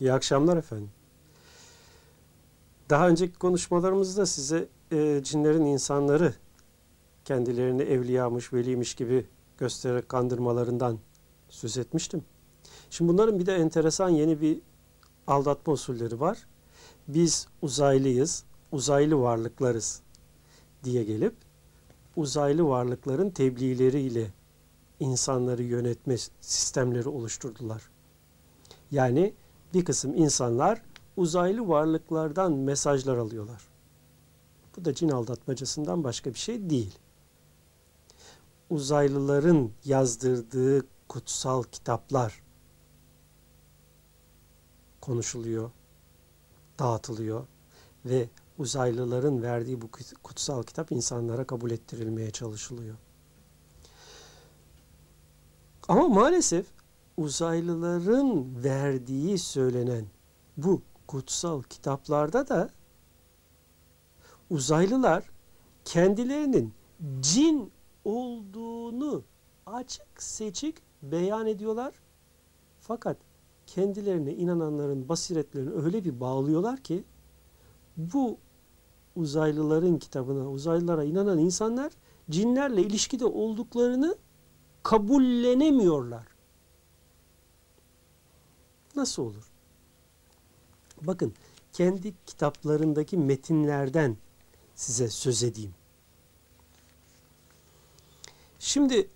İyi akşamlar efendim. Daha önceki konuşmalarımızda size e, cinlerin insanları kendilerini evliyamış, veliymiş gibi göstererek kandırmalarından söz etmiştim. Şimdi bunların bir de enteresan yeni bir aldatma usulleri var. Biz uzaylıyız, uzaylı varlıklarız diye gelip uzaylı varlıkların tebliğleriyle insanları yönetme sistemleri oluşturdular. Yani bir kısım insanlar uzaylı varlıklardan mesajlar alıyorlar. Bu da cin aldatmacasından başka bir şey değil. Uzaylıların yazdırdığı kutsal kitaplar konuşuluyor, dağıtılıyor ve uzaylıların verdiği bu kutsal kitap insanlara kabul ettirilmeye çalışılıyor. Ama maalesef uzaylıların verdiği söylenen bu kutsal kitaplarda da uzaylılar kendilerinin cin olduğunu açık seçik beyan ediyorlar. Fakat kendilerine inananların basiretlerini öyle bir bağlıyorlar ki bu uzaylıların kitabına, uzaylılara inanan insanlar cinlerle ilişkide olduklarını kabullenemiyorlar. Nasıl olur? Bakın kendi kitaplarındaki metinlerden size söz edeyim. Şimdi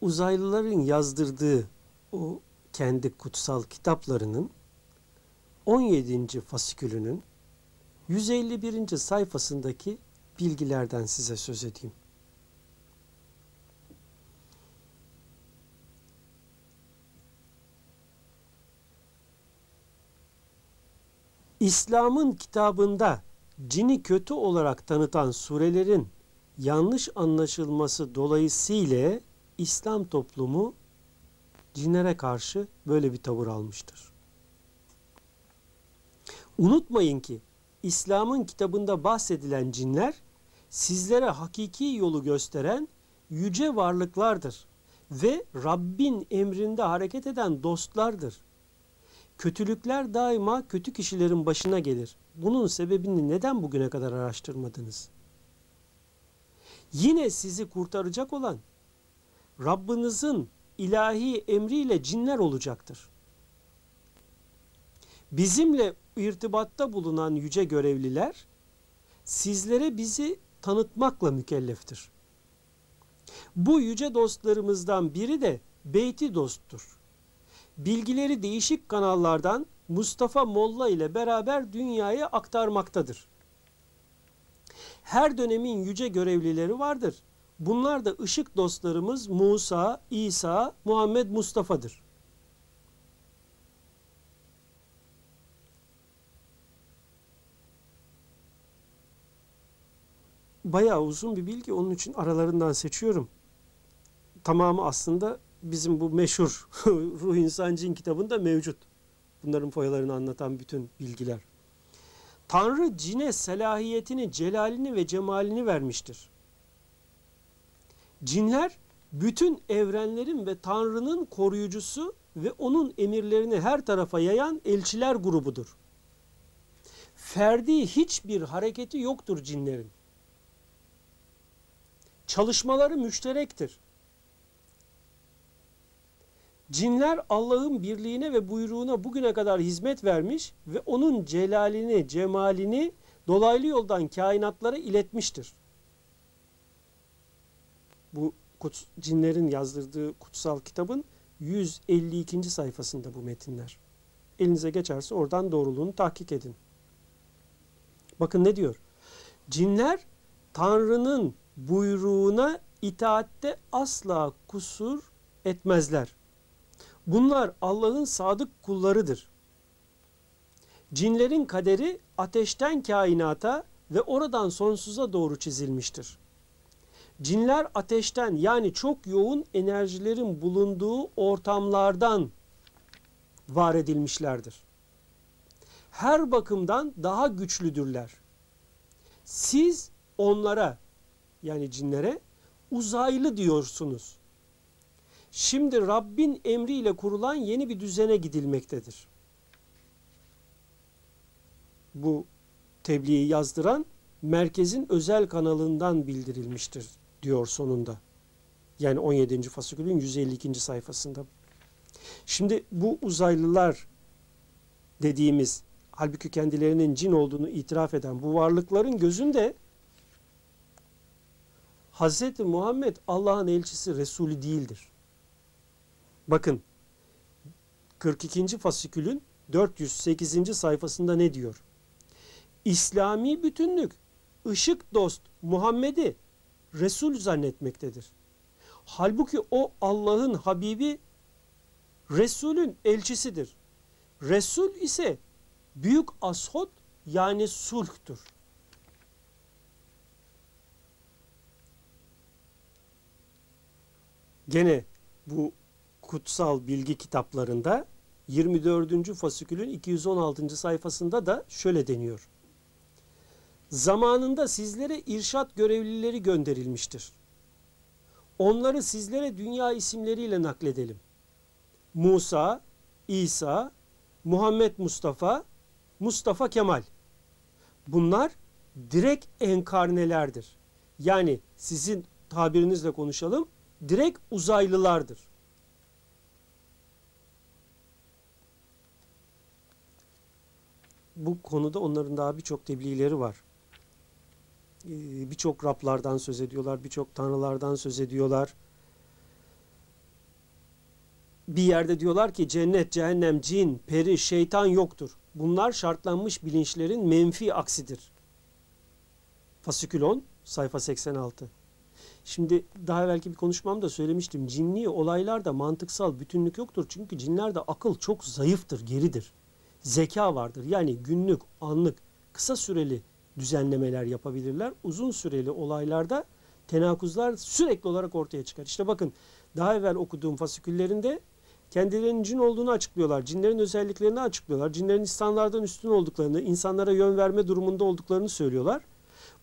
uzaylıların yazdırdığı o kendi kutsal kitaplarının 17. fasikülünün 151. sayfasındaki bilgilerden size söz edeyim. İslam'ın kitabında cini kötü olarak tanıtan surelerin yanlış anlaşılması dolayısıyla İslam toplumu cinlere karşı böyle bir tavır almıştır. Unutmayın ki İslam'ın kitabında bahsedilen cinler sizlere hakiki yolu gösteren yüce varlıklardır ve Rabbin emrinde hareket eden dostlardır. Kötülükler daima kötü kişilerin başına gelir. Bunun sebebini neden bugüne kadar araştırmadınız? Yine sizi kurtaracak olan Rabbinizin ilahi emriyle cinler olacaktır. Bizimle irtibatta bulunan yüce görevliler sizlere bizi tanıtmakla mükelleftir. Bu yüce dostlarımızdan biri de Beyti dosttur. Bilgileri değişik kanallardan Mustafa Molla ile beraber dünyaya aktarmaktadır. Her dönemin yüce görevlileri vardır. Bunlar da ışık dostlarımız Musa, İsa, Muhammed Mustafa'dır. Bayağı uzun bir bilgi onun için aralarından seçiyorum. Tamamı aslında bizim bu meşhur Ruh İnsan Cin kitabında mevcut. Bunların foyalarını anlatan bütün bilgiler. Tanrı cine selahiyetini, celalini ve cemalini vermiştir. Cinler bütün evrenlerin ve Tanrı'nın koruyucusu ve onun emirlerini her tarafa yayan elçiler grubudur. Ferdi hiçbir hareketi yoktur cinlerin. Çalışmaları müşterektir. Cinler Allah'ın birliğine ve buyruğuna bugüne kadar hizmet vermiş ve onun celalini, cemalini dolaylı yoldan kainatlara iletmiştir. Bu kuts cinlerin yazdırdığı kutsal kitabın 152. sayfasında bu metinler. Elinize geçerse oradan doğruluğunu tahkik edin. Bakın ne diyor? Cinler Tanrı'nın buyruğuna itaatte asla kusur etmezler. Bunlar Allah'ın sadık kullarıdır. Cinlerin kaderi ateşten kainata ve oradan sonsuza doğru çizilmiştir. Cinler ateşten yani çok yoğun enerjilerin bulunduğu ortamlardan var edilmişlerdir. Her bakımdan daha güçlüdürler. Siz onlara yani cinlere uzaylı diyorsunuz. Şimdi Rabbin emriyle kurulan yeni bir düzene gidilmektedir. bu tebliği yazdıran merkezin özel kanalından bildirilmiştir diyor sonunda. Yani 17. fasikülün 152. sayfasında. Şimdi bu uzaylılar dediğimiz halbuki kendilerinin cin olduğunu itiraf eden bu varlıkların gözünde Hz. Muhammed Allah'ın elçisi Resulü değildir. Bakın 42. fasikülün 408. sayfasında ne diyor? İslami bütünlük ışık dost Muhammed'i Resul zannetmektedir. Halbuki o Allah'ın Habibi Resulün elçisidir. Resul ise büyük ashot yani sulhtur. Gene bu kutsal bilgi kitaplarında 24. fasikülün 216. sayfasında da şöyle deniyor. Zamanında sizlere irşat görevlileri gönderilmiştir. Onları sizlere dünya isimleriyle nakledelim. Musa, İsa, Muhammed Mustafa, Mustafa Kemal. Bunlar direkt enkarnelerdir. Yani sizin tabirinizle konuşalım, direkt uzaylılardır. Bu konuda onların daha birçok tebliğleri var. Ee, birçok Rablardan söz ediyorlar, birçok tanrılardan söz ediyorlar. Bir yerde diyorlar ki cennet, cehennem, cin, peri, şeytan yoktur. Bunlar şartlanmış bilinçlerin menfi aksidir. Fasikül 10, sayfa 86. Şimdi daha evvelki bir konuşmamda söylemiştim. Cinli olaylarda mantıksal bütünlük yoktur. Çünkü cinlerde akıl çok zayıftır, geridir. Zeka vardır. Yani günlük, anlık, kısa süreli düzenlemeler yapabilirler. Uzun süreli olaylarda tenakuzlar sürekli olarak ortaya çıkar. İşte bakın daha evvel okuduğum fasiküllerinde kendilerinin cin olduğunu açıklıyorlar. Cinlerin özelliklerini açıklıyorlar. Cinlerin insanlardan üstün olduklarını, insanlara yön verme durumunda olduklarını söylüyorlar.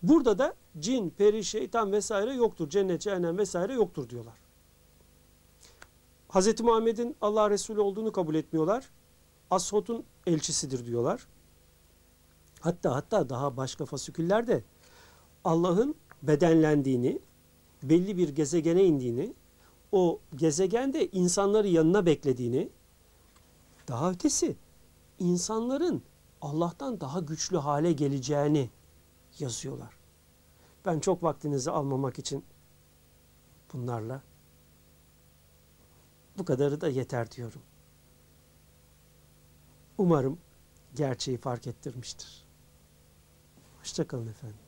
Burada da cin, peri, şeytan vesaire yoktur. Cennet, cehennem vesaire yoktur diyorlar. Hz. Muhammed'in Allah Resulü olduğunu kabul etmiyorlar. Ashot'un elçisidir diyorlar. Hatta hatta daha başka fasiküllerde Allah'ın bedenlendiğini, belli bir gezegene indiğini, o gezegende insanları yanına beklediğini, daha ötesi insanların Allah'tan daha güçlü hale geleceğini yazıyorlar. Ben çok vaktinizi almamak için bunlarla bu kadarı da yeter diyorum. Umarım gerçeği fark ettirmiştir. Hoşçakalın efendim.